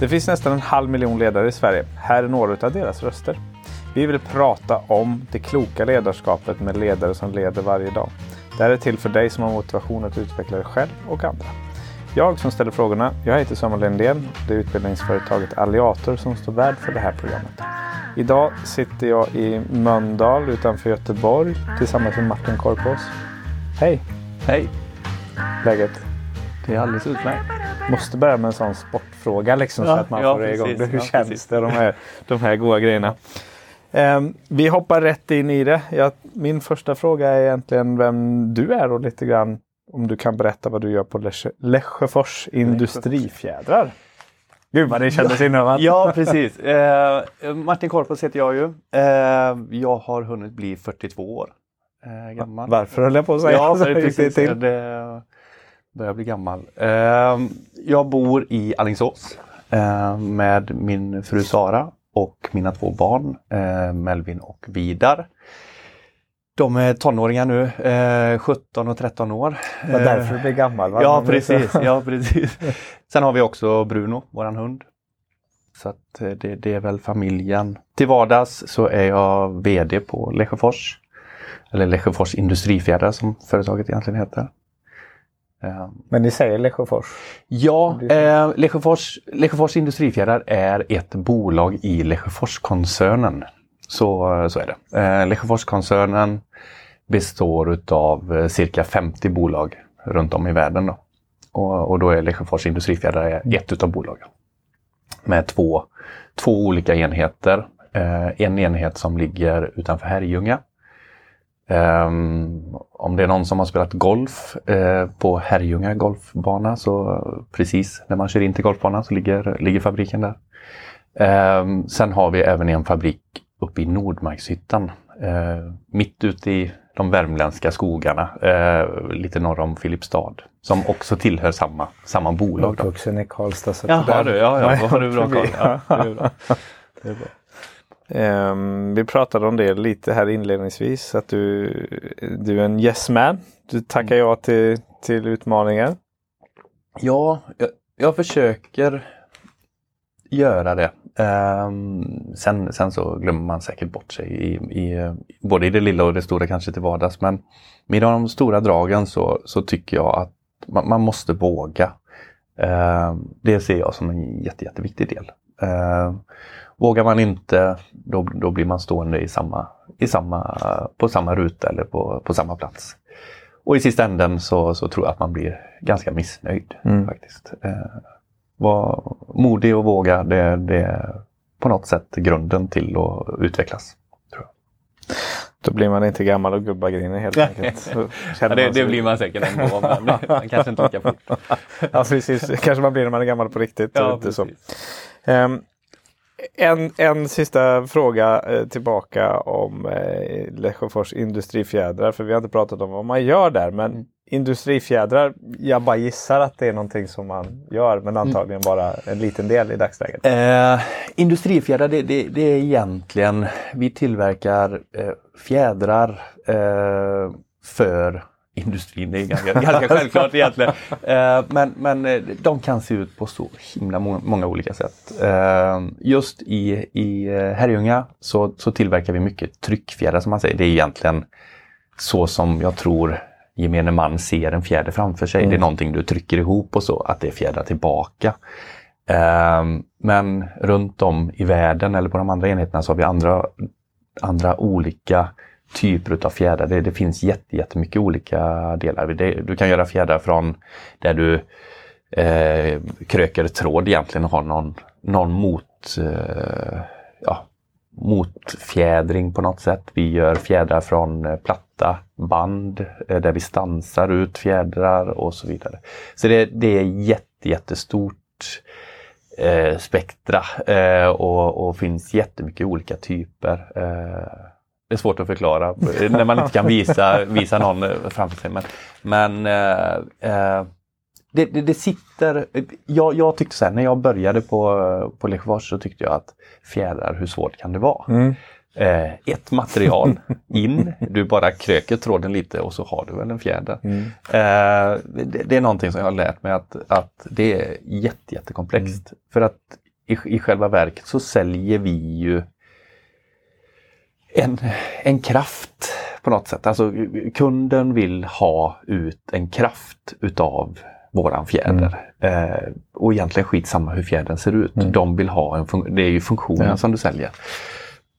Det finns nästan en halv miljon ledare i Sverige. Här är några av deras röster. Vi vill prata om det kloka ledarskapet med ledare som leder varje dag. Det här är till för dig som har motivation att utveckla dig själv och andra. Jag som ställer frågorna, jag heter Samuel Lindén. Det är utbildningsföretaget Alliator som står värd för det här programmet. Idag sitter jag i Mölndal utanför Göteborg tillsammans med Martin Korpås. Hej! Hej! Läget? Det är alldeles utmärkt. Måste börja med en sån sportfråga liksom Ja, så att man ja, får igång precis. det. Hur Ja, känns precis. det, de här, de här goda grejerna? Ehm, vi hoppar rätt in i det. Jag, min första fråga är egentligen vem du är och lite grann om du kan berätta vad du gör på Lesjöfors Industrifjädrar. Gud vad det kändes inövat. Ja, precis. Eh, Martin Korpås heter jag ju. Eh, jag har hunnit bli 42 år eh, gammal. Varför höll jag på att säga Ja, precis. Det börjar bli gammal. Eh, jag bor i Alingsås eh, med min fru Sara och mina två barn eh, Melvin och Vidar. De är tonåringar nu, eh, 17 och 13 år. Det var därför du blev gammal va? Ja precis, ja precis. Sen har vi också Bruno, våran hund. Så eh, det, det är väl familjen. Till vardags så är jag VD på Lesjöfors. Eller Lesjöfors Industrifjädrar som företaget egentligen heter. Eh, Men ni säger Lesjöfors? Ja, eh, Lesjöfors, Lesjöfors Industrifjädrar är ett bolag i Lesjöforskoncernen. Så, så är det. Eh, Lesjöforskoncernen består utav eh, cirka 50 bolag runt om i världen. Då. Och, och då är Lesjöfors Industrifjädrar ett utav bolagen. Med två, två olika enheter. Eh, en enhet som ligger utanför Herrljunga. Ehm, om det är någon som har spelat golf eh, på Herrljunga golfbana så precis när man kör in till golfbanan så ligger, ligger fabriken där. Ehm, sen har vi även en fabrik uppe i Nordmarkshyttan. Eh, mitt ute i de värmländska skogarna, eh, lite norr om Filipstad. Som också tillhör samma, samma bolag. Då. Uppvuxen i Karlstad. Så Jaha där- du, ja, ja, då har du bra koll. Ja, det är bra. Det är bra. Ehm, vi pratade om det lite här inledningsvis. Att du, du är en yes man. Du tackar ja till, till utmaningar. Ja, jag, jag försöker göra det. Ehm, sen, sen så glömmer man säkert bort sig i, i, både i det lilla och det stora kanske till vardags. Men med de stora dragen så, så tycker jag att man, man måste våga. Ehm, det ser jag som en jätte, jätteviktig del. Ehm, vågar man inte, då, då blir man stående i samma, i samma, på samma ruta eller på, på samma plats. Och i sista änden så, så tror jag att man blir ganska missnöjd Mm. faktiskt. Eh, var modig och våga, det, det är på något sätt grunden till att utvecklas. Då blir man inte gammal och gubbagrinig helt enkelt. Så känner man sig- man säkert ändå, men man kanske inte lika fort. Ja precis, kanske man blir när man är gammal på riktigt. Ja, inte så. precis. En, en sista fråga eh, tillbaka om eh, Lesjöfors industrifjädrar. För vi har inte pratat om vad man gör där. Men Mm. industrifjädrar, jag bara gissar att det är någonting som man gör. Men antagligen bara en liten del i dagsläget. Eh, industrifjädrar, det, det, det är egentligen, vi tillverkar eh, fjädrar eh, för industrin. Det är ganska, ganska självklart egentligen. Eh, men, men eh, de kan se ut på så himla må- många olika sätt. Eh, just i, i Herrljunga så, så tillverkar vi mycket tryckfjädrar som man säger. Det är egentligen så som jag tror gemene man ser en fjäder framför sig. Det är någonting du trycker ihop och så, att det fjädrar tillbaka. Men runt om i världen eller på de andra enheterna så har vi andra, andra olika typer av fjädrar. Det, det finns jätte, jättemycket olika delar. Det, du kan göra fjädrar från där du eh, kröker tråd egentligen och har någon, någon mot, eh, ja, motfjädring på något sätt. Vi gör fjädrar från eh, platta band eh, där vi stansar ut fjädrar och så vidare. Så det, det är jätte, jättestort eh, spektra eh, och, och finns jättemycket olika typer. Eh, det är svårt att förklara när man inte kan visa, visa någon framför sig. Men, men eh, eh, det, det, det sitter... Jag, jag tyckte så här, när jag började på, på Lesjöfors så tyckte jag att fjädrar, hur svårt kan det vara? Mm. Eh, ett material in, du bara kröker tråden lite och så har du väl en fjäder. Mm. Eh, det, det är någonting som jag har lärt mig att, att det är jätte, jättekomplext. För att i, i själva verket så säljer vi ju en, en kraft på något sätt. Alltså kunden vill ha ut en kraft utav våran fjäder. Mm. Eh, och egentligen skitsamma hur fjädern ser ut. Mm. De vill ha en det är ju funktionen ja. som du säljer.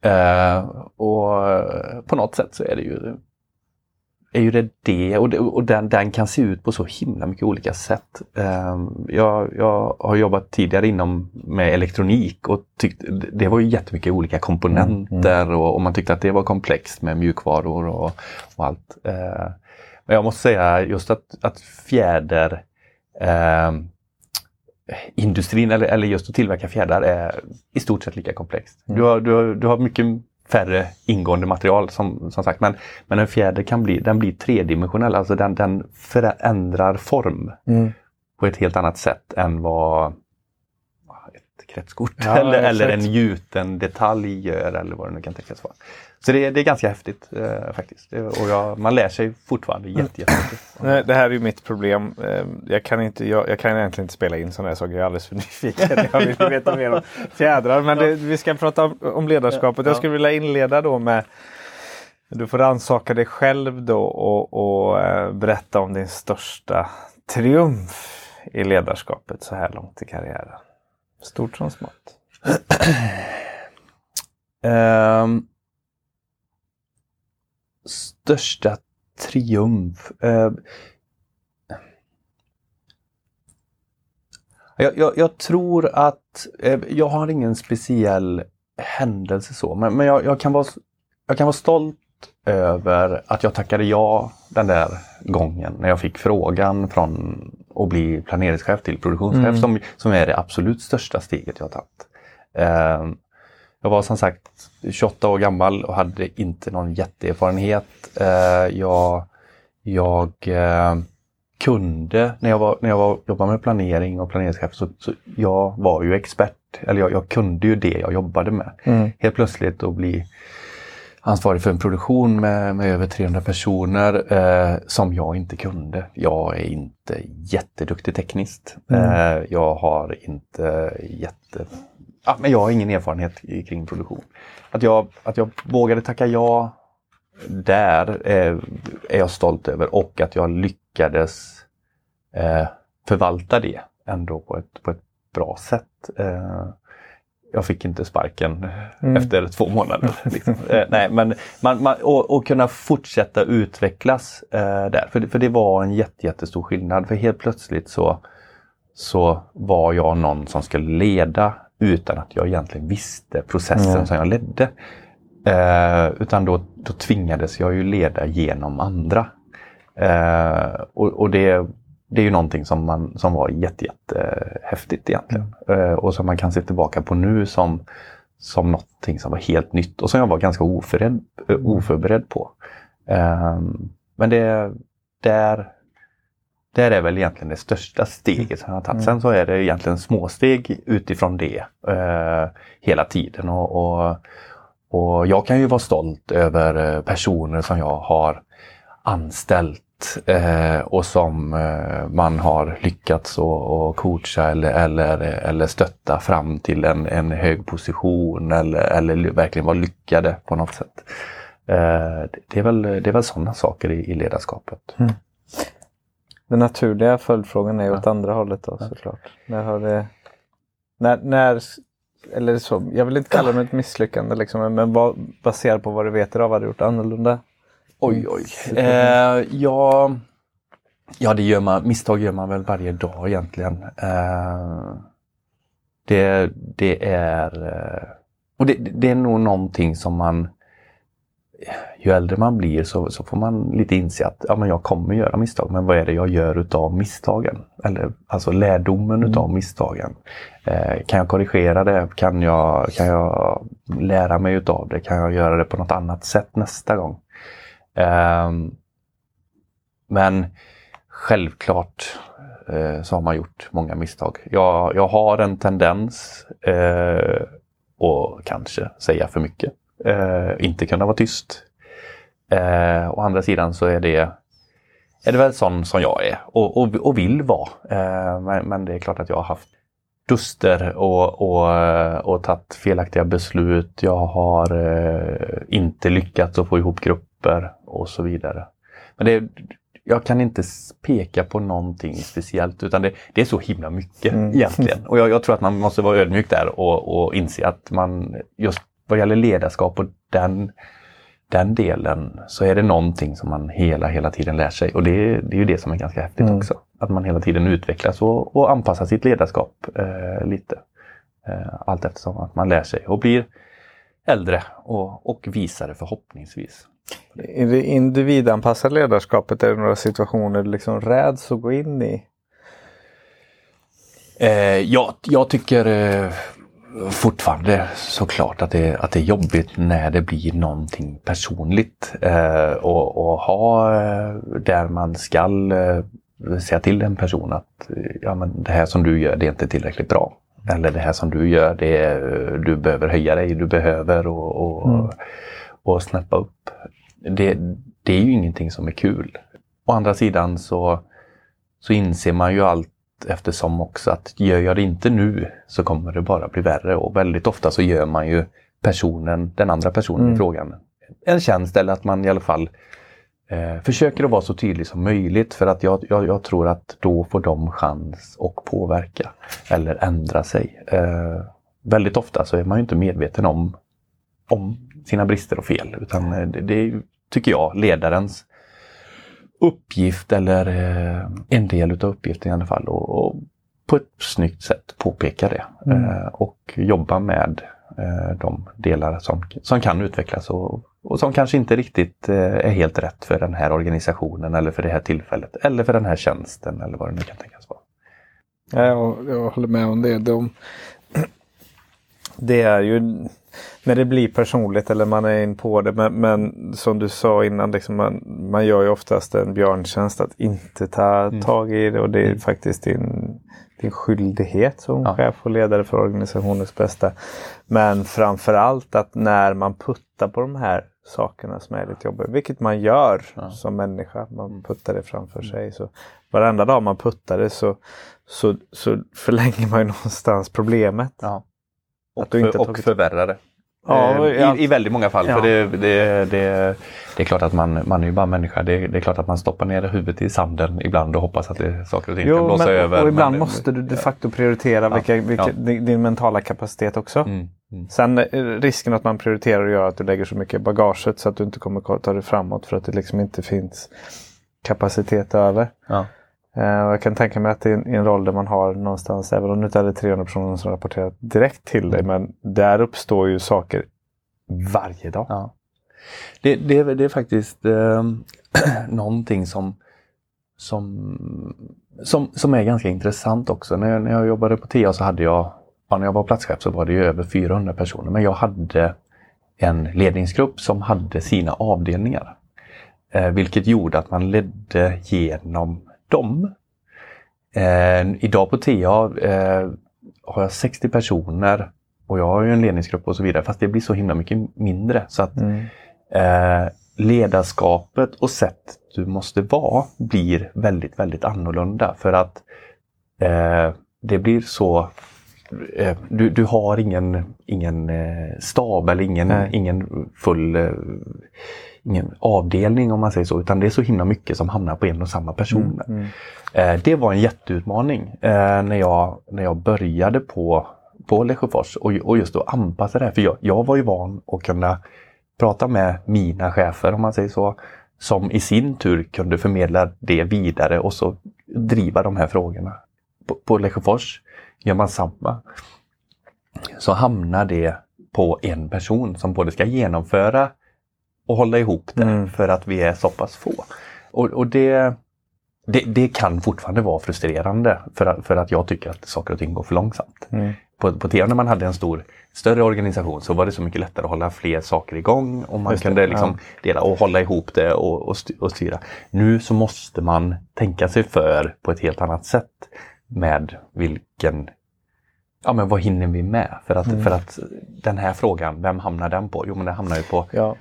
Eh, och på något sätt så är det ju är ju det det och, det, och den, den kan se ut på så himla mycket olika sätt. Um, jag, jag har jobbat tidigare inom med elektronik och tyckte det var ju jättemycket olika komponenter mm, mm. Och, och, man tyckte att det var komplext med mjukvaror och, och allt. Uh, men jag måste säga just att, att fjäder uh, industrin eller, eller just att tillverka fjädrar är i stort sett lika komplext. Mm. Du, har, du, har, du har mycket färre ingående material som, som sagt. Men, men en fjäder kan bli, den blir tredimensionell, alltså den, den förändrar form mm. på ett helt annat sätt än vad ett kretskort ja, eller, eller en gjuten detalj gör eller vad det nu kan tänkas vara. Så det, det är ganska häftigt eh, faktiskt. Och jag, man lär sig fortfarande jätte, jättemycket. Nej, det här är ju mitt problem. Eh, jag kan, inte, jag, jag, kan egentligen inte spela in sådana här saker. Jag är alldeles för nyfiken. Jag vill veta mer om fjädrar. Men det, vi ska prata om, om ledarskapet. Jag skulle vilja inleda då med du får ansaka dig själv då och, och äh, berätta om din största triumf i ledarskapet så här långt i karriären. Stort som smått. um, största triumf? Uh, jag, jag, jag, tror att, uh, jag har ingen speciell händelse så, men, men jag, jag, kan vara, jag kan vara stolt över att jag tackade ja den där gången när jag fick frågan från att bli planeringschef till produktionschef mm. som, som är det absolut största steget jag har tagit. Uh, jag var som sagt 28 år gammal och hade inte någon jätteerfarenhet. Uh, jag jag uh, kunde, när jag, var, när jag var, jobbade med planering och planeringschef, så, så jag var ju expert. Eller jag, jag kunde ju det jag jobbade med. Mm. Helt plötsligt att bli ansvarig för en produktion med, med över 300 personer eh, som jag inte kunde. Jag är inte jätteduktig tekniskt. Mm. Eh, jag har inte jätte... Ja, men jag har ingen erfarenhet kring produktion. Att jag, att jag vågade tacka ja där eh, är jag stolt över och att jag lyckades eh, förvalta det ändå på ett, på ett bra sätt. Jag fick inte sparken mm. efter två månader. Liksom. eh, nej, men man, man, och, och, kunna fortsätta utvecklas eh, där. För, för det var en jätte, jättestor skillnad. För helt plötsligt så, så var jag någon som skulle leda utan att jag egentligen visste processen mm. som jag ledde. Eh, utan då, då tvingades jag ju leda genom andra. Eh, och, och det det är ju någonting som, man, som var jätte, jättehäftigt egentligen. Mm. och som man kan se tillbaka på nu som, som någonting som var helt nytt och som jag var ganska oförberedd, eh, oförberedd på. Um, men det där, där är väl egentligen det största steget som jag har tagit. Mm. Sen så är det egentligen småsteg utifrån det uh, hela tiden. Och, och, och jag kan ju vara stolt över personer som jag har anställt eh, och som eh, man har lyckats och coacha eller, eller, eller stötta fram till en, en hög position eller, eller verkligen vara lyckade på något sätt. Eh, det, är väl, det är väl sådana saker i, i ledarskapet. Mm. Den naturliga följdfrågan är ja. åt andra hållet då ja. såklart. När har det, när, när, eller så, jag vill inte kalla det ett misslyckande liksom, men vad, baserat på vad du vet idag, vad du gjort annorlunda? Oj, oj. Eh, ja, ja, det gör man. Misstag gör man väl varje dag egentligen. Eh, det, det är eh, och det, det, är nog någonting som man ju äldre man blir så, så får man lite inse att ja, men jag kommer göra misstag, men vad är det jag gör utav misstagen? Eller alltså lärdomen mm. utav misstagen. Eh, kan jag korrigera det? Kan jag, kan jag lära mig utav det? Kan jag göra det på något annat sätt nästa gång? Ehm, men självklart eh, så har man gjort många misstag. Jag, jag har en tendens eh, att kanske säga för mycket. Eh, inte kunna vara tyst. Eh, å andra sidan så är det, är det väl sån som jag är och, och, och vill vara. Eh, men, men, det är klart att jag har haft duster och, och, och tagit felaktiga beslut. Jag har eh, inte lyckats att få ihop grupper och så vidare. Men det, jag kan inte peka på någonting speciellt utan det, det är så himla mycket mm. egentligen. Och jag, jag, tror att man måste vara ödmjuk där och, och inse att man just vad gäller ledarskap och den, den delen så är det någonting som man hela, hela tiden lär sig. Och det, det är ju det som är ganska häftigt mm. också. Att man hela tiden utvecklas och, och anpassar sitt ledarskap eh, lite. Eh, allt eftersom att man lär sig och blir äldre och, och visare förhoppningsvis. I det individanpassade ledarskapet, är det några situationer du liksom räds att gå in i? Eh, ja, jag tycker eh, fortfarande såklart att det, att det är jobbigt när det blir någonting personligt. Eh, och, och ha eh, där man skall eh, säga till en person att ja, men det här som du gör det är inte tillräckligt bra. Eller det här som du gör, det är, du behöver höja dig, du behöver och, och, mm. och snäppa upp. Det, det är ju ingenting som är kul. Å andra sidan så, så inser man ju allt eftersom också att gör jag det inte nu så kommer det bara bli värre och väldigt ofta så gör man ju personen, den andra personen mm. i frågan en tjänst eller att man i alla fall eh, försöker att vara så tydlig som möjligt för att jag, jag, jag, tror att då får de chans att påverka eller ändra sig. Eh, väldigt ofta så är man inte medveten om, om sina brister och fel utan eh, det, det är, tycker jag, ledarens uppgift eller eh, en del utav uppgiften i alla fall och, och på ett snyggt sätt påpeka det mm. eh, och jobba med eh, de delar som, som kan utvecklas och, och som kanske inte riktigt är helt rätt för den här organisationen eller för det här tillfället eller för den här tjänsten eller vad det nu kan tänkas vara. Ja, jag, jag håller med om det. De, det är ju när det blir personligt eller man är in på det. Men, men som du sa innan, liksom man, man gör ju oftast en björntjänst att inte ta mm. tag i det och det är mm. faktiskt din, din skyldighet som ja. chef och ledare för organisationens bästa. Men framförallt att när man puttar på de här sakerna som är lite jobbiga, vilket man gör ja. som människa, man puttar det framför mm. sig. Så Varenda dag man puttar det så, så, så förlänger man ju någonstans problemet. Ja. Och, för, och förvärrar det. Ja, I, I, väldigt många fall. Ja. För det, det, det, det, är klart att man, man är ju bara människa. Det, det, är klart att man stoppar ner huvudet i sanden ibland och hoppas att det, saker och ting jo, kan blåsa men, över. Och ibland men, måste du de facto prioritera ja, vilka, vilka, din mentala kapacitet också. Mm, mm. Sen eh, risken att man prioriterar gör att du lägger så mycket bagaget så att du inte kommer ta dig framåt för att det liksom inte finns kapacitet över. Och jag kan tänka mig att det är en roll där man har någonstans, även om det inte är 300 personer som rapporterar direkt till dig, men där uppstår ju saker varje dag. Ja. Det, det, det, är faktiskt eh, någonting som, som, som, som är ganska intressant också. När jag, när jag jobbade på TA så hade jag, ja, när jag var platschef så var det över 400 personer, men jag hade en ledningsgrupp som hade sina avdelningar. Eh, vilket gjorde att man ledde genom dem. Eh, idag på TA eh, har jag 60 personer och jag har ju en ledningsgrupp och så vidare fast det blir så himla mycket mindre. Så att mm. eh, Ledarskapet och sätt du måste vara blir väldigt, väldigt annorlunda för att eh, det blir så eh, du, du har ingen, ingen eh, stab eller ingen, ingen full ingen avdelning om man säger så, utan det är så himla mycket som hamnar på en och samma person. Mm, mm. Eh, det var en jätteutmaning eh, när, jag, när jag började på, på Lesjöfors och, och just att anpassa det här. För jag, jag var ju van att kunna prata med mina chefer, om man säger så, som i sin tur kunde förmedla det vidare och så driva de här frågorna. På, på Lesjöfors gör man samma. Så hamnar det på en person som både ska genomföra och hålla ihop det mm. för att vi är så pass få. Och, och det, det, det, kan fortfarande vara frustrerande för att, för att jag tycker att saker och ting går för långsamt. Mm. På, på TV när man hade en stor, större organisation så var det så mycket lättare att hålla fler saker igång och man Just kunde det, liksom ja. dela och hålla ihop det och, och, styra. Nu så måste man tänka sig för på ett helt annat sätt med vilken Ja men vad hinner vi med? För att, mm. för att den här frågan, vem hamnar den på? Jo men den hamnar ju på ja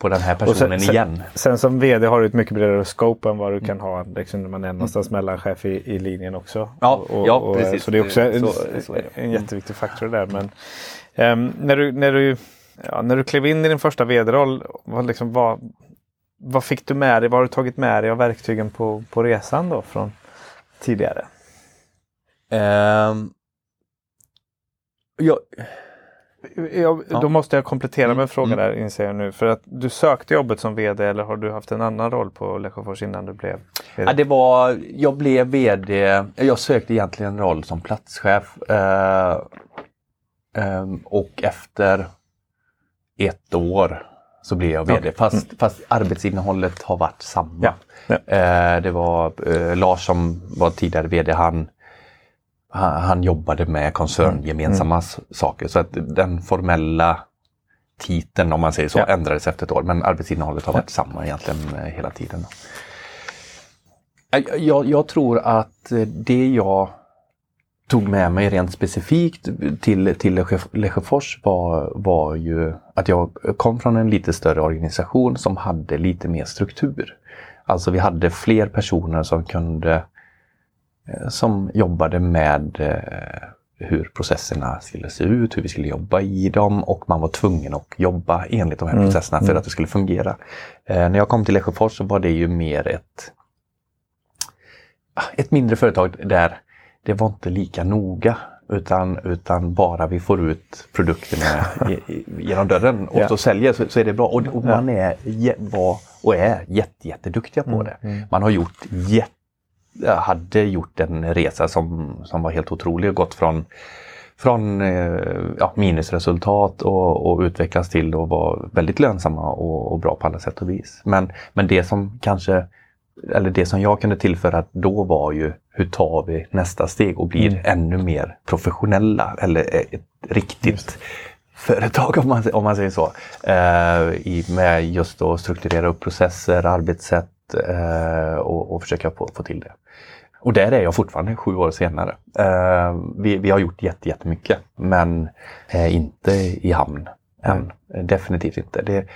på den här personen sen, igen. Sen, sen, som VD har du ett mycket bredare scope än vad du kan ha liksom, när man är någonstans mm. mellanchef i, i linjen också. Ja, och, ja och, precis. Så det är också en, så, så är en jätteviktig faktor där. Men, um, när, du, när, du, ja, när du klev in i din första VD-roll, vad, liksom, vad, vad fick du med dig? Vad har du tagit med dig av verktygen på, på resan då från tidigare? Um, jag, jag, då måste jag komplettera med en mm. fråga mm. där inser jag nu. För att du sökte jobbet som VD eller har du haft en annan roll på Lesjöfors innan du blev VD? Ja, det var, jag blev VD, jag sökte egentligen en roll som platschef. Eh, eh, och efter ett år så blev jag VD. Fast, mm. fast arbetsinnehållet har varit samma. Ja. Ja. Eh, det var eh, Lars som var tidigare VD, han han, han jobbade med koncerngemensamma mm. saker så att den formella titeln om man säger så ja. ändrades efter ett år men arbetsinnehållet har varit ja. samma egentligen eh, hela tiden. Jag, jag, tror att det jag tog med mig rent specifikt till, till Lesjöfors var, var ju att jag kom från en lite större organisation som hade lite mer struktur. Alltså vi hade fler personer som kunde Eh, som jobbade med eh, hur processerna skulle se ut, hur vi skulle jobba i dem och man var tvungen att jobba enligt de här mm. processerna för mm. att det skulle fungera. Eh, när jag kom till Lesjöfors så var det ju mer ett, ett mindre företag där det var inte lika noga utan, utan bara vi får ut produkterna genom dörren och ja. säljer så, så, är det bra. Och, och man är, var och är jätte, jätteduktiga på mm, det. Mm. Man har gjort jätte hade gjort en resa som, som var helt otrolig och gått från, från eh, ja, minusresultat och, och utvecklas till att vara väldigt lönsamma och, och, bra på alla sätt och vis. Men, men det som kanske, eller det som jag kunde tillföra då var ju hur tar vi nästa steg och blir mm. ännu mer professionella eller ett riktigt företag om man, om man säger så. Eh, i, med just att strukturera upp processer, arbetssätt eh, och, och, försöka få, få till det. Och där är jag fortfarande sju år senare. Eh, vi, vi, har gjort jätte, jättemycket men eh, inte i hamn än. Mm. Definitivt inte. Det,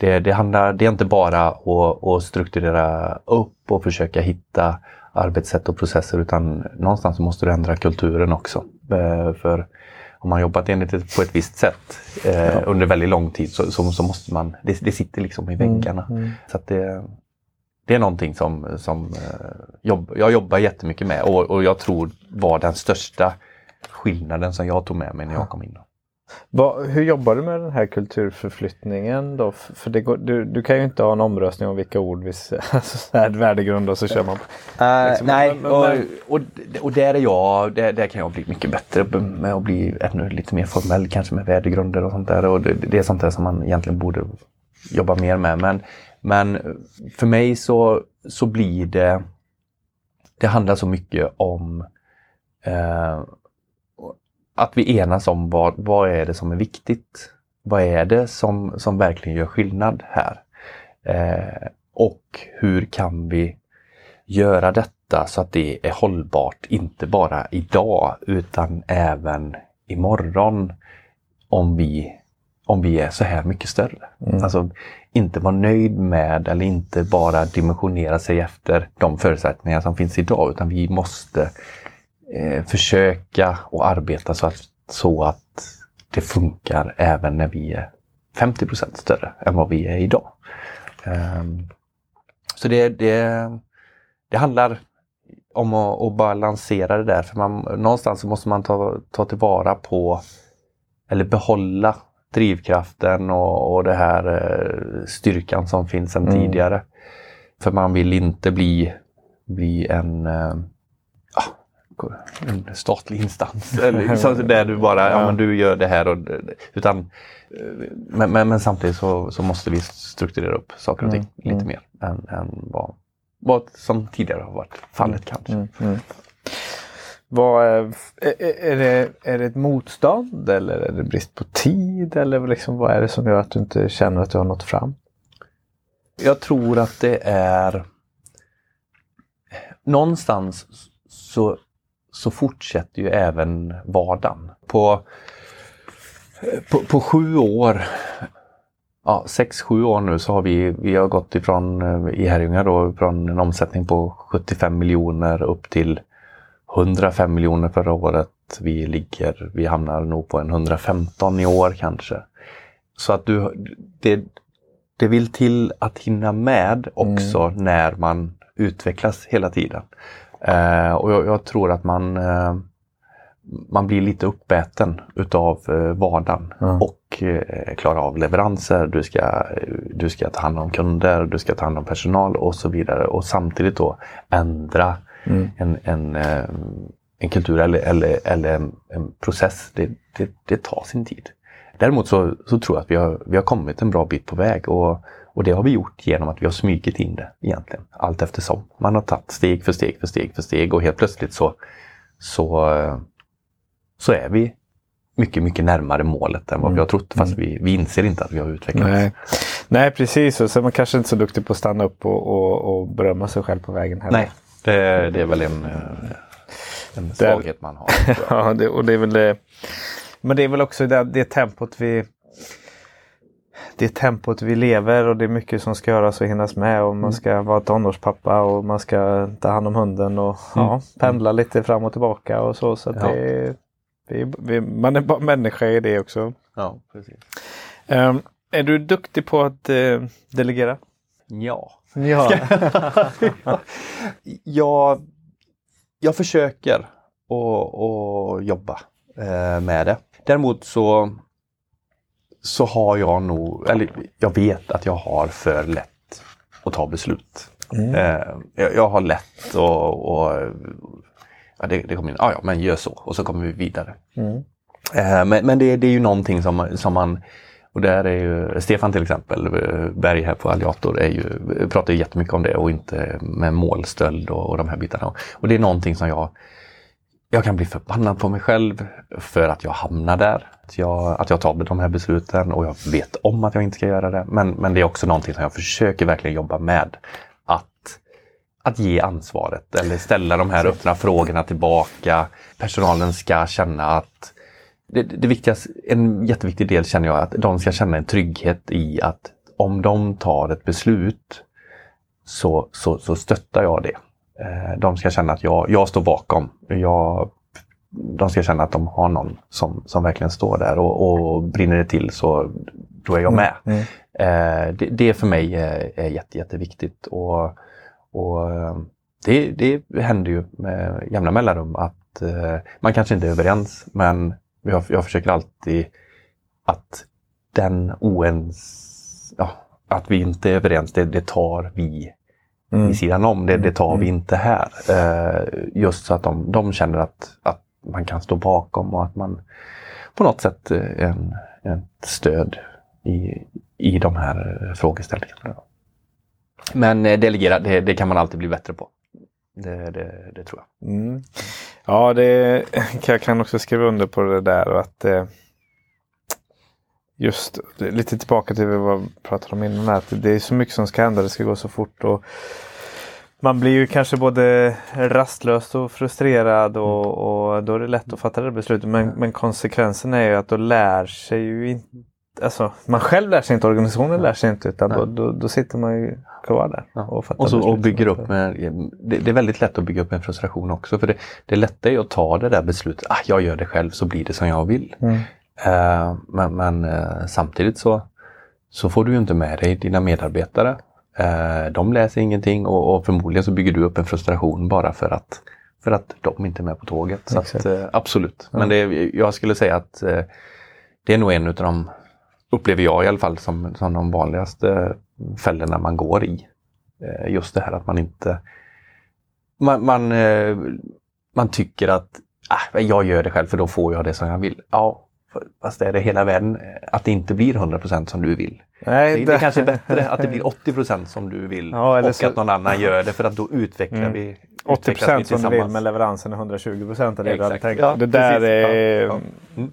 det, det, handlar, det är inte bara att, att strukturera upp och försöka hitta arbetssätt och processer utan någonstans måste du ändra kulturen också. Eh, för om man jobbat enligt på ett visst sätt eh, ja. under väldigt lång tid så, så, så, måste man, det, det sitter liksom i väggarna. Mm, mm. Så att det, det är någonting som, som eh, jobb, jag jobbar jättemycket med och, och jag tror var den största skillnaden som jag tog med mig när jag kom in. Va, hur jobbar du med den här kulturförflyttningen då? För går, du, du kan ju inte ha en omröstning om vilka ord vi alltså, här värdegrund och så kör man. Uh, liksom, nej, men, och, och, och där är jag, där, där kan jag bli mycket bättre med att bli ännu lite mer formell kanske med värdegrunder och sånt där. Och det, det är sånt där som man egentligen borde jobba mer med. Men men för mig så, så blir det, det handlar så mycket om eh, att vi enas om vad, vad är det som är viktigt? Vad är det som, som verkligen gör skillnad här? Eh, och hur kan vi göra detta så att det är hållbart, inte bara idag utan även imorgon om vi, om vi är så här mycket större. Mm. Alltså, inte vara nöjd med eller inte bara dimensionera sig efter de förutsättningar som finns idag utan vi måste eh, försöka och arbeta så att, så att det funkar även när vi är 50% större än vad vi är idag. Um, så det, det, det handlar om att, att balansera det där. För man, någonstans måste man ta, ta tillvara på eller behålla drivkraften och, och det här eh, styrkan som finns sedan mm. tidigare. För man vill inte bli, bli en, eh, en statlig instans. Eller, där du bara, ja men du gör det här. Och, utan, eh, men, men, men samtidigt så, så, måste vi strukturera upp saker och ting mm. lite mm. mer än, än vad, vad som tidigare har varit fallet kanske. Mm. Vad, är, är, det, är det ett motstånd eller är det brist på tid? Eller liksom, vad är det som gör att du inte känner att du har nått fram? Jag tror att det är någonstans så, så fortsätter ju även vardagen. På, på, på sju år ja, 6-7 år nu så har vi, vi har gått ifrån eh, i Herrljunga då från en omsättning på 75 miljoner upp till 105 miljoner förra året. Vi ligger, vi hamnar nog på en 115 i år kanske. Så att du, det, det vill till att hinna med också mm. när man utvecklas hela tiden. Eh, och jag, jag, tror att man eh, man blir lite uppäten utav eh, vardagen mm. och eh, klara av leveranser. Du ska, du ska ta hand om kunder, du ska ta hand om personal och så vidare. Och samtidigt då ändra mm. en, en, eh, en kultur eller, eller, eller en, process. Det, det, det, tar sin tid. Däremot så, så tror jag att vi har, vi har kommit en bra bit på väg och, och det har vi gjort genom att vi har smugit in det egentligen allt eftersom. Man har tagit steg för steg för steg för steg och helt plötsligt så, så så är vi mycket, mycket närmare målet än vad mm. vi har trott. Fast mm. vi, vi inser inte att vi har utvecklats. Nej, Nej precis. Och så är man kanske inte så duktig på att stanna upp och, och, och berömma sig själv på vägen heller. Nej, det, det är väl en, eh, en svaghet man har. ja, det, och det är väl det. Men det är väl också det, det tempot vi det tempot vi lever och det är mycket som ska göras och hinnas med och man mm. ska vara tonårspappa och man ska ta hand om hunden och mm. ja, pendla lite fram och tillbaka och så. så ja. det, det vi, man är bara människa i det också. Ja, precis. Um, är du duktig på att uh, delegera? Ja. Ja. jag, jag försöker att jobba uh, med det. Däremot så så har jag nog, eller jag vet att jag har för lätt att ta beslut. Mm. Eh, jag, jag, har lätt och, och ja, det, det kommer in, ah, ja men gör så och så kommer vi vidare. Mm. Eh, men, men det, det, är ju någonting som, som man och där är ju Stefan till exempel, eh, Berg här på Alliator, är ju, pratar ju jättemycket om det och inte med målstöld och, och de här bitarna. Och det är någonting som jag jag kan bli förbannad på mig själv för att jag hamnar där. Att jag, att jag tar de här besluten och jag vet om att jag inte ska göra det. Men, men det är också någonting som jag försöker verkligen jobba med. Att, att ge ansvaret eller ställa de här öppna frågorna tillbaka. Personalen ska känna att det, det viktigaste, en jätteviktig del känner jag att de ska känna en trygghet i att om de tar ett beslut så, så, så stöttar jag det. Eh, de ska känna att jag, jag står bakom. Jag, de ska känna att de har någon som, som verkligen står där och, och brinner det till så då är jag med. Mm. Mm. Det, det, för mig är, är jätte, jätteviktigt. Och, och det, det händer ju med jämna mellanrum att eh, man kanske inte är överens men jag, jag försöker alltid att den oens... Ja, att vi inte är överens, det, det tar vi mm. i sidan om. Det, det tar vi mm. inte här. Eh, just så att de, de känner att, att man kan stå bakom och att man på något sätt är en, ett stöd i, i de här frågeställningarna. Men eh, delegera, det, det kan man alltid bli bättre på. Det, det, det tror jag. Mm. Ja, det, jag kan också skriva under på det där. Och att eh, Just lite tillbaka till vad vi pratade om innan. Att det är så mycket som ska hända. Det ska gå så fort. Och man blir ju kanske både rastlös och frustrerad och, mm. och då är det lätt att fatta det beslutet. Men, men konsekvensen är ju att då lär sig ju inte Alltså, man själv lär sig inte, organisationen lär sig inte utan då, då, då, sitter man ju kvar där. Ja. Och, och, så, och bygger upp med, det, det, är väldigt lätt att bygga upp en frustration också för det, det lätta är att ta det där beslutet, ah, jag gör det själv så blir det som jag vill. Mm. Eh, men, men eh, samtidigt så, så får du inte med dig dina medarbetare. Eh, de läser ingenting och, och, förmodligen så bygger du upp en frustration bara för att, för att de inte är med på tåget. Så att, absolut. Ja. Men det, jag skulle säga att det är nog en av de, upplever jag i alla fall, som, som de vanligaste fällorna man går i. Eh, just det här att man inte man, man, eh, man tycker att ah, jag gör det själv för då får jag det som jag vill. Ja, fast är det hela världen, eh, att det inte blir 100% som du vill. Nej, det, det, kanske är bättre att det blir 80% som du vill ja, och så... att någon annan gör det för att då utvecklar mm. vi 80 procent som du vill men leveransen är 120 procent det hade tänkt. Ja, det där är... Ja, mm.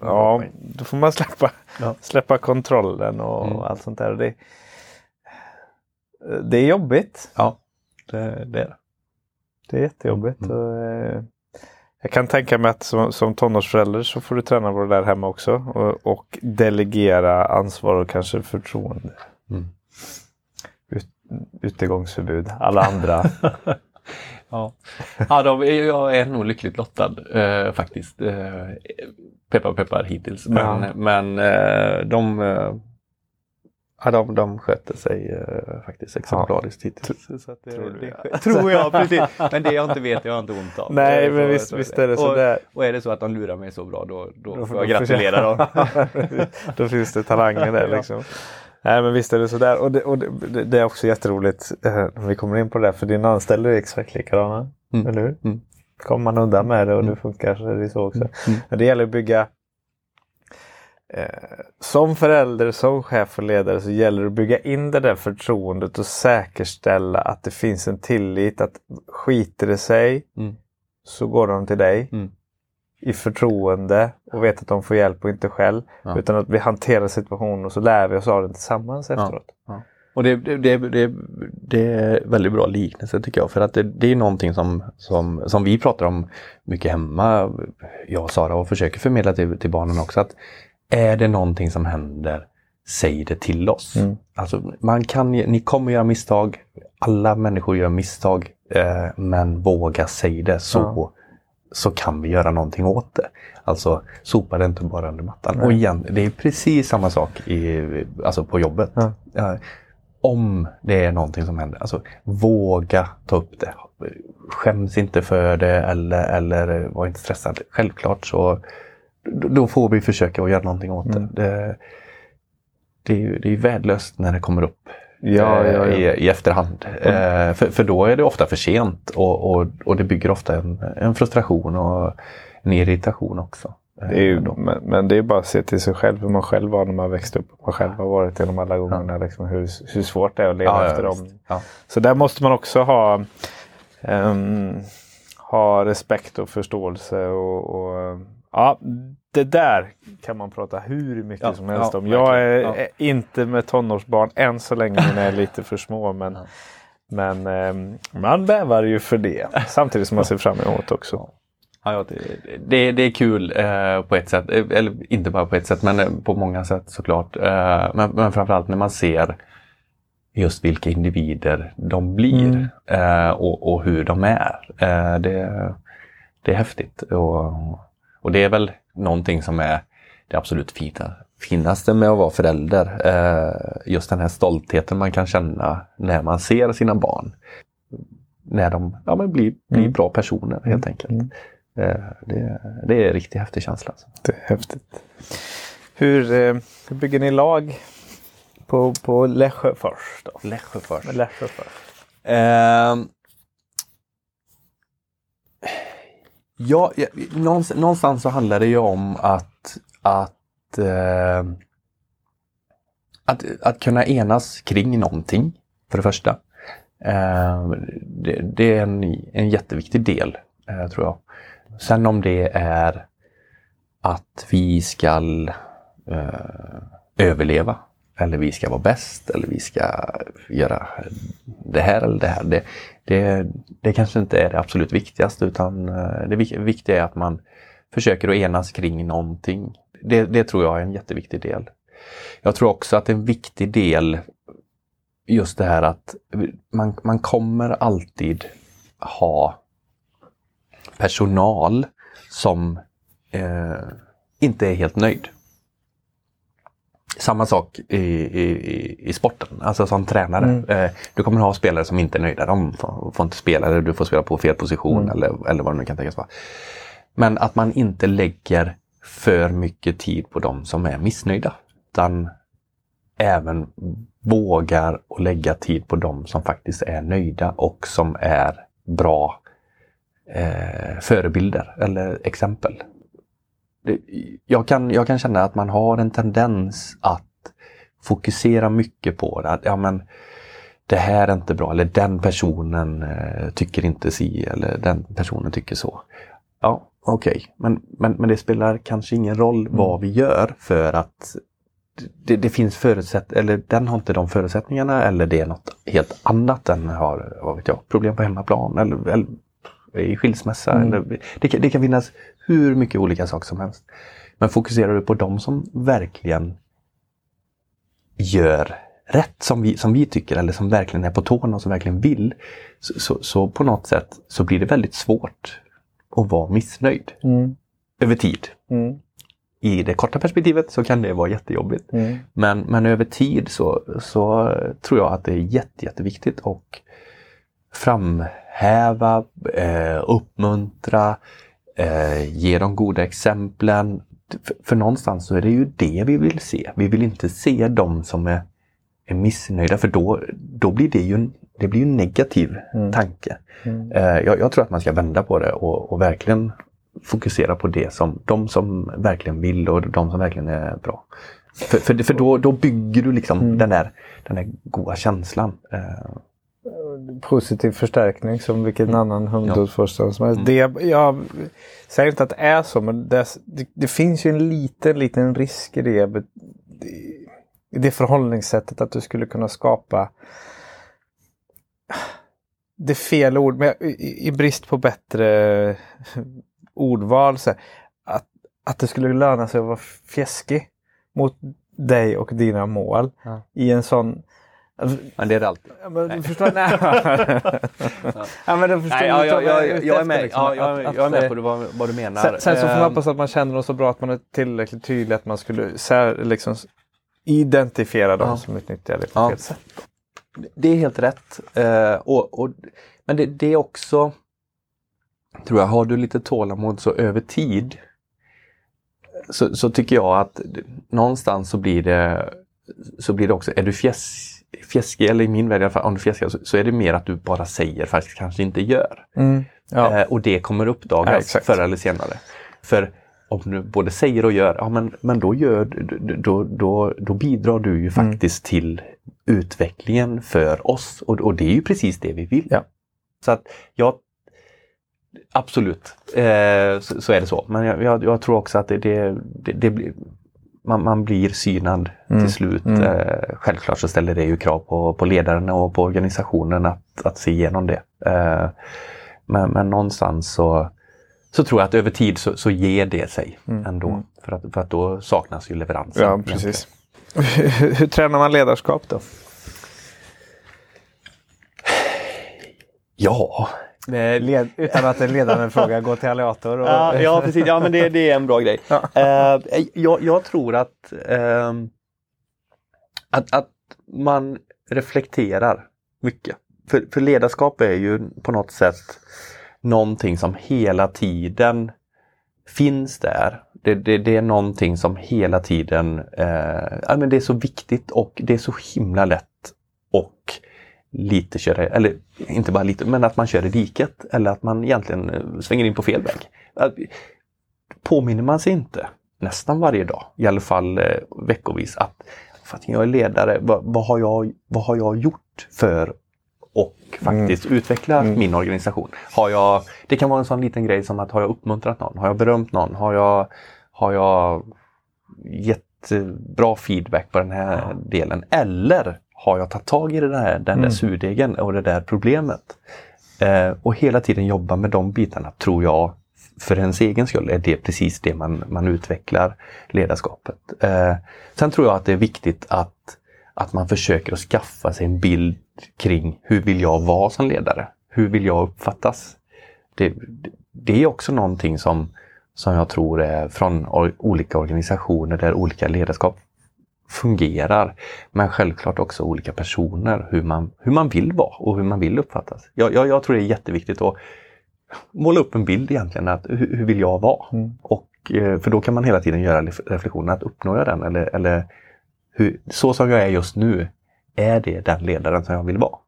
ja, då får man släppa, ja. släppa kontrollen och mm. allt sånt där. Det, det är jobbigt. Ja, det, det är det. Det är jättejobbigt. Mm. Och, eh, Jag kan tänka mig att som, som tonårsförälder så får du träna på det där hemma också. Och, och delegera ansvar och kanske förtroende. Mm. Ut, utegångsförbud. Alla andra. ja, ja de, jag är nog lyckligt lottad eh, faktiskt. Eh, peppar peppar hittills. Men, Ja. men eh, de, eh, ja, de, de sköter sig eh, faktiskt exemplariskt hittills. Så det, Tror det, tror jag, precis. Men det jag inte vet jag har inte ont av. Nej, men så- visst, så visst är det så och, där. och är det så att de lurar mig så bra då, då, Då får jag gratulera dem. Då finns det talanger där Ja. liksom. Nej men visst är det sådär. Och det, och det, det- är också jätteroligt eh, när vi kommer in på det. För dina anställda är exakt likadana. Mm. Eller hur? Mm. Kommer man undan med det och det Mm. funkar så är det så också. Mm. Men det gäller att bygga som förälder, som chef och ledare så gäller det att bygga in det där förtroendet och säkerställa att det finns en tillit att skiter det sig Mm. så går de till dig Mm. i förtroende och vet att de får hjälp och inte själv. Ja. Utan att vi hanterar situationen och så lär vi oss av den tillsammans efteråt. Och det, det, det, det, är väldigt bra liknelse tycker jag. För att det, det är någonting som, som, som vi pratar om mycket hemma, jag och Sara, och försöker förmedla till, till barnen också. att Är det någonting som händer, säg det till oss. Mm. Alltså, man kan, ni kommer göra misstag, alla människor gör misstag. Eh, men våga säga det så, Ja. så kan vi göra någonting åt det. Alltså sopa det inte bara under mattan. Nej. Och igen, det är precis samma sak i, alltså på jobbet. Ja. Ja, om det är någonting som händer, alltså våga ta upp det. Skäms inte för det eller, eller var inte stressad. Självklart så då får vi försöka att göra någonting åt det. Mm. Det, det, är ju- det är värdelöst när det kommer upp Ja, eh, ja, ja. I, i efterhand. Eh, för, för då är det ofta för sent och, och, och det bygger ofta en, en frustration och en irritation också. Eh, Det är ju, men, men det är bara att se till sig själv hur man själv var när man växte upp. Man själv har varit genom alla gångerna. Liksom, hur, hur svårt det är att leva efter dem. Så där måste man också ha, ehm, ha respekt och förståelse. Och, och, ja, det där kan man prata hur mycket Ja, som helst ja, om. Jag är. Ja. inte med tonårsbarn än så länge mina är lite för små. Men, men ehm, man bävar ju för det. Samtidigt som man ser fram emot också. Ja, det, det, det är kul eh, på ett sätt, Eh, eller inte bara på ett sätt men eh, på många sätt såklart. Eh, men, men framförallt när man ser just vilka individer de blir eh, och, och hur de är. Eh, det, det är häftigt och, och det är väl någonting som är det absolut fina, finaste med att vara förälder. Eh, just den här stoltheten man kan känna när man ser sina barn. När de ja, men blir, blir Mm. bra personer helt enkelt. Mm. Eh, Det, det är en riktigt häftig känsla. Alltså. Det är häftigt. Hur, eh, hur bygger ni lag på, på Lesjöfors? Då? Lesjöfors. Med Lesjöfors. Ehm. Ja, ja, någonstans, någonstans så handlar det ju om att, att, eh, att, att kunna enas kring någonting, för det första. Eh, det, det är en, en jätteviktig del, eh, tror jag. Sen om det är att vi ska eh, överleva eller vi ska vara bäst eller vi ska göra det här eller det här. Det, det, det kanske inte är det absolut viktigaste utan eh, det viktiga är att man försöker att enas kring någonting. Det, det tror jag är en jätteviktig del. Jag tror också att en viktig del just det här att man, man kommer alltid ha personal som eh, inte är helt nöjd. Samma sak i, i, i- sporten, alltså som tränare. Mm. Eh, du kommer ha spelare som inte är nöjda. De får, får inte spela eller du får spela på fel position Mm. eller, eller vad det nu kan tänkas vara. Men att man inte lägger för mycket tid på de som är missnöjda. Utan även vågar och lägga tid på de som faktiskt är nöjda och som är bra eh, förebilder eller exempel. Det, jag, kan, jag kan känna att man har en tendens att fokusera mycket på det. Att, ja, men, det här är inte bra eller den personen eh, tycker inte si eller den personen tycker så. Ja, okej, men, men, men det spelar kanske ingen roll vad vi gör för att det, det finns förutsätt eller den har inte de förutsättningarna eller det är något helt annat. Den har, vad vet jag, problem på hemmaplan eller, eller i skilsmässa. Mm. Eller, det, kan, det kan finnas hur mycket olika saker som helst. Men fokuserar du på de som verkligen gör rätt som vi, som vi tycker eller som verkligen är på tårna och som verkligen vill. Så, så, så på något sätt så blir det väldigt svårt att vara missnöjd mm. över tid. Mm. I det korta perspektivet så kan det vara jättejobbigt. Mm. Men, men över tid så, så tror jag att det är jätte, jätteviktigt att framhäva, eh, uppmuntra, eh, ge de goda exemplen. För, för någonstans så är det ju det vi vill se. Vi vill inte se de som är, är missnöjda för då, då blir det ju en, det blir en negativ mm. tanke. Mm. Eh, jag, jag, tror att man ska vända på det och, och, verkligen fokusera på det som de som verkligen vill och de som verkligen är bra. För, för, för då, då bygger du liksom mm. den, där, den där goda känslan. Eh, positiv förstärkning som vilken mm. annan hundårsforskare som helst. Mm. Det, jag säger inte att det är så men det, det, det finns ju en liten, liten risk i det, i det förhållningssättet att du skulle kunna skapa det är fel ord, men i, i brist på bättre ordval. Så att, att det skulle löna sig att vara fjäskig mot dig och dina mål ja. i en sån men det är det alltid. Ja, men, du förstår, nej. ja, men du förstår, nej, jag, jag, jag, jag är med, liksom, ja, jag, att, jag är med på vad, vad du menar. Sen, sen så får man ehm. hoppas att man känner dem så bra att man är tillräckligt tydlig att man skulle sär, liksom, identifiera dem ja. som utnyttjar det på ja. fel sätt. Det är helt rätt. Uh, och, och, men det, det är också, tror jag, har du lite tålamod så över tid så, så tycker jag att någonstans så blir det så blir det också, är du fjäs fjäskig, eller i min värld i alla fall, om du fjäskig, så, så, är det mer att du bara säger faktiskt kanske inte gör. Mm, ja. eh, och det kommer uppdagas ja, förr eller senare. För om du både säger och gör, ja men, men då, gör, då, då, då bidrar du ju mm. faktiskt mm. till utvecklingen för oss och, och det är ju precis det vi vill. Ja. Så att jag Absolut, eh, så, så, är det så. Men jag, jag, jag tror också att det, det, det, det blir man, man blir synad mm. till slut. Mm. Eh, självklart så ställer det ju krav på, på ledaren och på organisationen att, att se igenom det. Eh, men, men någonstans så, så tror jag att över tid så, så ger det sig mm. ändå. Mm. För, att, för att då saknas ju leveransen. Ja, precis. Hur, hur tränar man ledarskap då? Ja, Led, utan att en ledande fråga, gå till alliator. Och... Ja, ja, precis. Ja, men det, det är en bra grej. Ja. Uh, jag, jag, tror att, uh, att, att man reflekterar mycket. För, för ledarskap är ju på något sätt någonting som hela tiden finns där. Det, det, det är någonting som hela tiden, eh, ja, men det är så viktigt och det är så himla lätt och lite köra, eller inte bara lite, men att man kör i diket eller att man egentligen eh, svänger in på fel väg. Påminner man sig inte nästan varje dag, i alla fall eh, veckovis, att jag är ledare, vad, vad, har jag, vad har jag gjort för och faktiskt mm. utveckla mm. min organisation. Har jag, det kan vara en sån liten grej som att har jag uppmuntrat någon? Har jag berömt någon? Har jag, har jag gett eh, bra feedback på den här delen? Eller har jag tagit tag i det där, den mm. där surdegen och det där problemet? Eh, och hela tiden jobba med de bitarna tror jag för ens egen skull är det precis det man, man utvecklar ledarskapet. Eh, sen tror jag att det är viktigt att, att man försöker att skaffa sig en bild kring hur vill jag vara som ledare? Hur vill jag uppfattas? Det, det är också någonting som, som jag tror är från olika organisationer där olika ledarskap fungerar. Men självklart också olika personer, hur man, hur man vill vara och hur man vill uppfattas. Jag, jag, jag tror det är jätteviktigt att måla upp en bild egentligen, att hur, hur vill jag vara? Mm. Och, eh, för då kan man hela tiden göra reflektionen, att uppnår jag den? Eller, eller hur, så som jag är just nu, är det den ledaren som jag vill vara?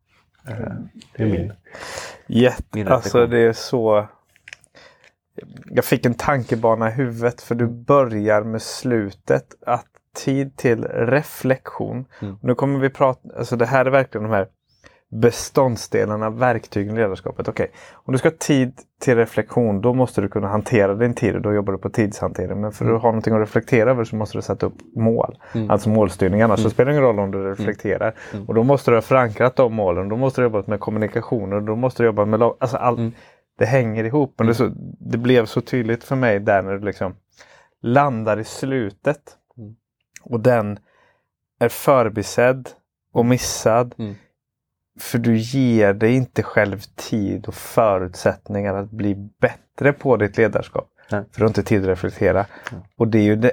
Eh, det är min, Jätte, min Alltså det är så jag fick en tankebana i huvudet för du börjar med slutet. Att tid till reflektion. Mm. Nu kommer vi prata, alltså det här är verkligen de här beståndsdelarna, verktygen i ledarskapet. Okej, okay. om du ska ha tid till reflektion då måste du kunna hantera din tid och då jobbar du på tidshantering. Men för mm. att ha någonting att reflektera över så måste du sätta upp mål. Mm. Alltså målstyrning. Annars mm. så spelar det ingen roll om du mm. reflekterar. Mm. Och då måste du ha förankrat de målen. Då måste du jobba med kommunikation och då måste du jobba med alltså all, mm. det hänger ihop. Men det, så, det blev så tydligt för mig där när du liksom landar i slutet. Mm. Och den är förbisedd och missad. Mm. För du ger dig inte själv tid och förutsättningar att bli bättre på ditt ledarskap. Nej. För du har inte tid att reflektera. Mm. Och det är ju det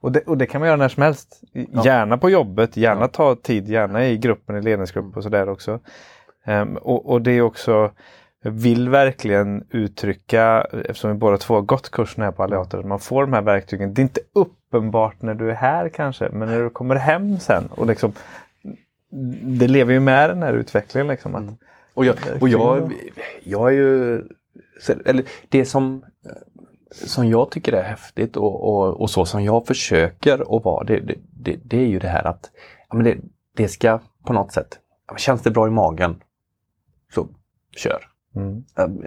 och det, och det kan man göra när som helst. Gärna på jobbet, gärna Ja. ta tid, gärna i gruppen, i ledningsgruppen och sådär också. Ehm, och, och det är också, jag vill verkligen uttrycka, eftersom vi båda två har gått kursen här på Alliator, att man får de här verktygen. Det är inte uppenbart när du är här kanske, men när du kommer hem sen och liksom det lever ju med den här utvecklingen. Liksom, att, Mm. Och jag, och jag, jag är ju... Eller det som, som jag tycker är häftigt och, och, och så som jag försöker att vara, det, det, det, är ju det här att ja, men det, det ska på något sätt, känns det bra i magen så kör. Mm. Um,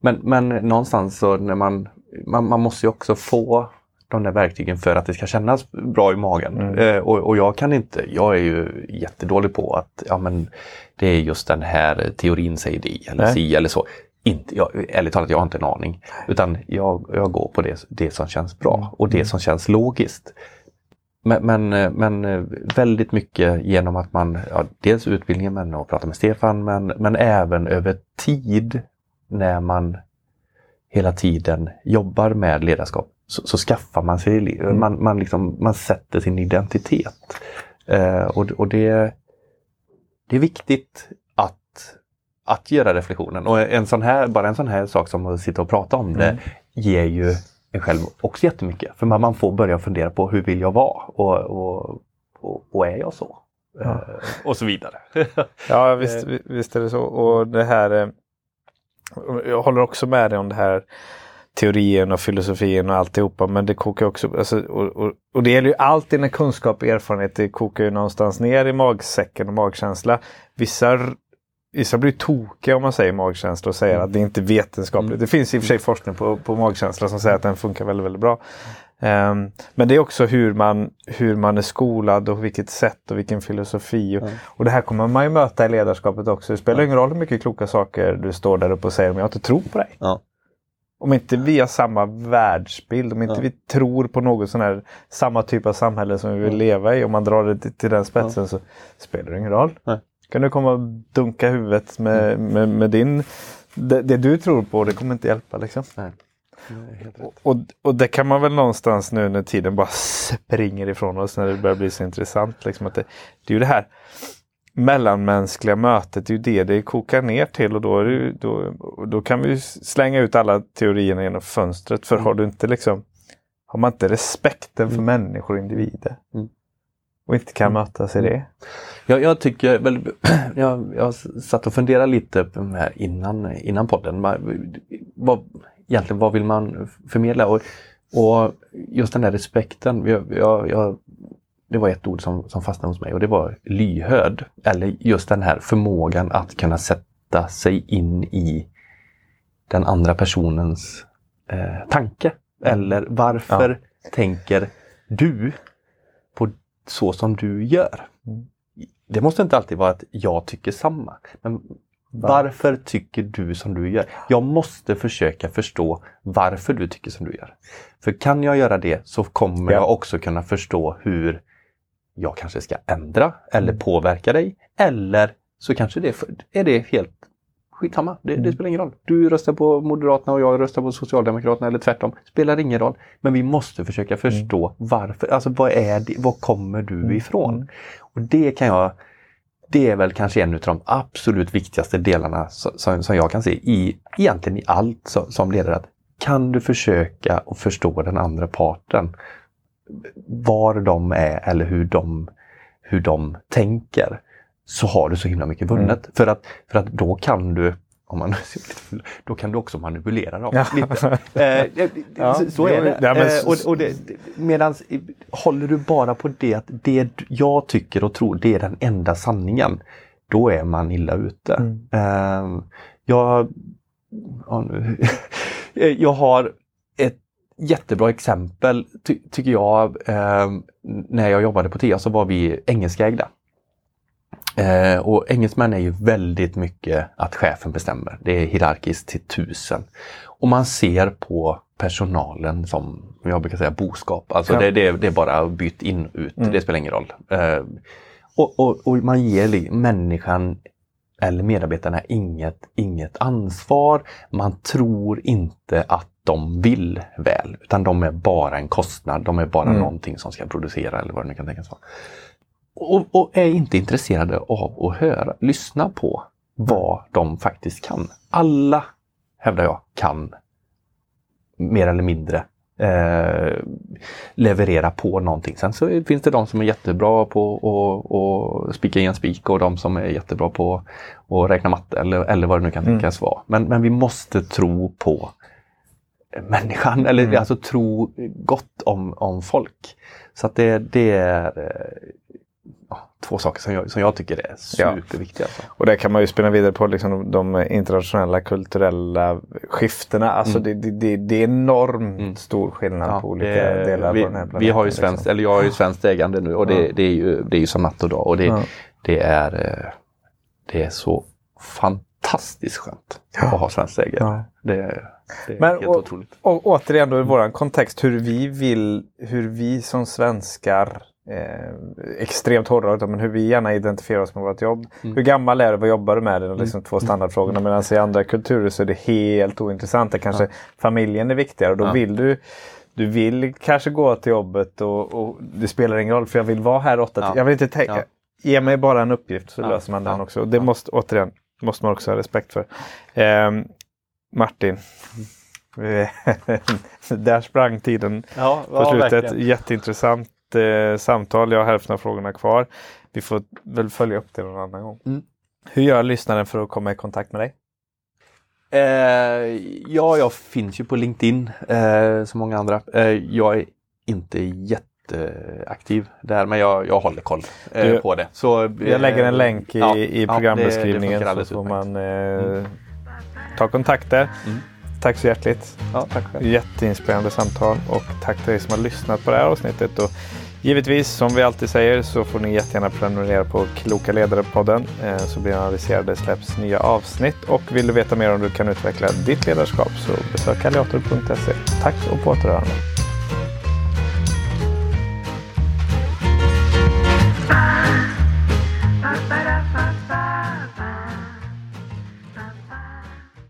Men, men någonstans så när man, man, man måste ju också få de där verktygen för att det ska kännas bra i magen. Mm. Eh, och, och jag kan inte, jag är ju jättedålig på att ja, men det är just den här teorin säger det eller Nej. si eller så. Inte, jag, ärligt talat, jag har inte en aning. Utan jag, jag går på det, det som känns bra Mm. och det som känns logiskt. Men, men, eh, eh, väldigt mycket genom att man, ja, dels utbildningen men att prata med Stefan men, men även över tid när man hela tiden jobbar med ledarskap så, så skaffar man sig, Mm. man, man, liksom, man sätter sin identitet. Eh, och och det, det är viktigt att, att göra reflektionen. Och en sån här, bara en sån här sak som att sitta och prata om det Mm. ger ju en själv också jättemycket. För man, får börja fundera på hur vill jag vara och, och, och, och är jag så? Ja. Eh, och så vidare. Ja, visst, vi- visst är det så. Och det här, eh, jag håller också med dig om det här teorin och filosofin och alltihopa. Men det kokar också, alltså, och, och, och det gäller ju allt dina kunskap och erfarenhet. Det kokar ju någonstans ner i magsäcken och magkänsla. Vissa, vissa blir tokiga om man säger magkänsla och säger Mm. att det inte är vetenskapligt. Mm. Det finns i och för sig forskning på, på magkänsla som säger att den funkar väldigt, väldigt bra. Ehm, men det är också hur man, hur man är skolad och vilket sätt och vilken filosofi. Och, Ja. och det här kommer man ju möta i ledarskapet också. Det spelar ingen roll hur mycket kloka saker du står där uppe och säger om jag inte tror på dig. Ja. Om inte vi har samma världsbild, om inte Ja. vi tror på något sån här samma typ av samhälle som vi vill Ja. leva i. Om man drar det till, till den spetsen så spelar det ingen roll. Nej. Kan du komma och dunka huvudet med, med, med din... Det, det du tror på, det kommer inte hjälpa liksom. Nej. Rätt. Och, och det kan man väl någonstans nu när tiden bara springer ifrån oss när det börjar bli så intressant. Liksom att det, det är ju det här mellanmänskliga mötet, det är ju det det kokar ner till och då, det, då, då kan vi slänga ut alla teorierna genom fönstret. För har du inte liksom har man inte respekten för Mm. människor och individer Mm. Och inte kan Mm. mötas i det. Jag, jag tycker väl, jag, jag satt och funderade lite här innan, innan podden. Vad, egentligen vad vill man förmedla? Och, och just den där respekten. Jag, jag, jag, det var ett ord som, som fastnade hos mig och det var lyhörd. Eller just den här förmågan att kunna sätta sig in i den andra personens eh, tanke. Eller varför tänker du så som du gör? Mm. Det måste inte alltid vara att jag tycker samma. Men varför tycker du som du gör? Jag måste försöka förstå varför du tycker som du gör. För kan jag göra det så kommer Ja. jag också kunna förstå hur jag kanske ska ändra eller Mm. påverka dig. Eller så kanske det är det helt skitsamma. Det, det Mm. spelar ingen roll. Du röstar på Moderaterna och jag röstar på Socialdemokraterna eller tvärtom. Spelar ingen roll. Men vi måste försöka förstå varför. Alltså vad är det? Var kommer du Mm. ifrån? Och det kan jag det är väl kanske en av de absolut viktigaste delarna som, som, som jag kan se i egentligen i allt som, som ledare. Att kan du försöka att förstå den andra parten? Var de är eller hur de, hur de tänker. Så har du så himla mycket vunnet. För, att, för att då kan du om man, då kan du också manipulera dem Ja. lite. Eh, Ja, så, så är det. ja, men Eh, och, och det, medans, håller du bara på det att det jag tycker och tror det är den enda sanningen. Då är man illa ute. Mm. Eh, jag, jag har ett jättebra exempel ty, tycker jag. Eh, när jag jobbade på TIA så var vi engelskägda. Eh, och engelsmän är ju väldigt mycket att chefen bestämmer. Det är hierarkiskt till tusen. Och man ser på personalen som, jag brukar säga, boskap. Alltså Ja. det, det, det är bara byt in ut, det spelar ingen roll. Eh, och, och, och man ger människan eller medarbetarna inget, inget ansvar. Man tror inte att de vill väl, utan de är bara en kostnad. De är bara Mm. någonting som ska producera eller vad det nu kan tänkas vara. Och, och är inte intresserade av att höra, lyssna på vad de faktiskt kan. Alla, hävdar jag, kan mer eller mindre eh, leverera på någonting. Sen så finns det de som är jättebra på att spika i en spik och de som är jättebra på att räkna matte eller, eller vad det nu kan Mm. tänkas vara. Men, men vi måste tro på människan, eller Mm. alltså tro gott om, om folk. Så att det, det är eh, två saker som jag, som jag tycker är Ja. superviktiga. Alltså. Och där kan man ju spinna vidare på liksom de, internationella kulturella skiftena. Alltså det, det, det, det är enormt Mm. stor skillnad Ja, på olika det- delar vi, på den här planeten. vi har ju svenskt, liksom. eller jag har ju svenskt ägande nu och det, Ja. det, är, ju, det är ju som natt och dag. Och det, Ja. det, är, eh, det är så fantastiskt skönt Ja. att ha svenskt ägande. Ja. Det, det är Men, helt och- otroligt. Och återigen då i våran kontext hur vi vill, hur vi som svenskar eh, extremt hårdare, men hur vi gärna identifierar oss med vårt jobb. Mm. Hur gammal är du? Vad jobbar du med? Det är liksom två standardfrågorna. Medan i andra kulturer så är det helt ointressant. Det kanske familjen är viktigare och då Ja. vill du du vill kanske gå till jobbet och, och det spelar ingen roll för jag vill vara här åtta Ja. Jag vill inte tänka. Ja. Ge mig bara en uppgift så Ja. löser man den Ja. också. Och det Ja. måste återigen måste man också ha respekt för. Ehm, Martin. Där sprang tiden Ja, på slutet. Jätteintressant eh, samtal. Jag har hälften av frågorna kvar. Vi får väl följa upp det någon annan gång. Mm. Hur gör lyssnaren för att komma i kontakt med dig? Eh, ja, jag finns ju på LinkedIn eh, som många andra. Eh, jag är inte jätteaktiv där men jag, jag håller koll eh, Du- på det. Så, eh, Jag lägger en länk i, ja, i ja, programbeskrivningen det, det funkar så får man eh, ta kontakt där. Mm. Tack så hjärtligt. Ja, tack själv. Jätteinspirerande samtal och tack till dig som har lyssnat på det här avsnittet. Och givetvis, som vi alltid säger, så får ni jättegärna prenumerera på Kloka Ledare-podden eh, så blir ni aviserade släpps nya avsnitt. Och vill du veta mer om hur du kan utveckla ditt ledarskap så besök alliator.se. Tack och på återhörande.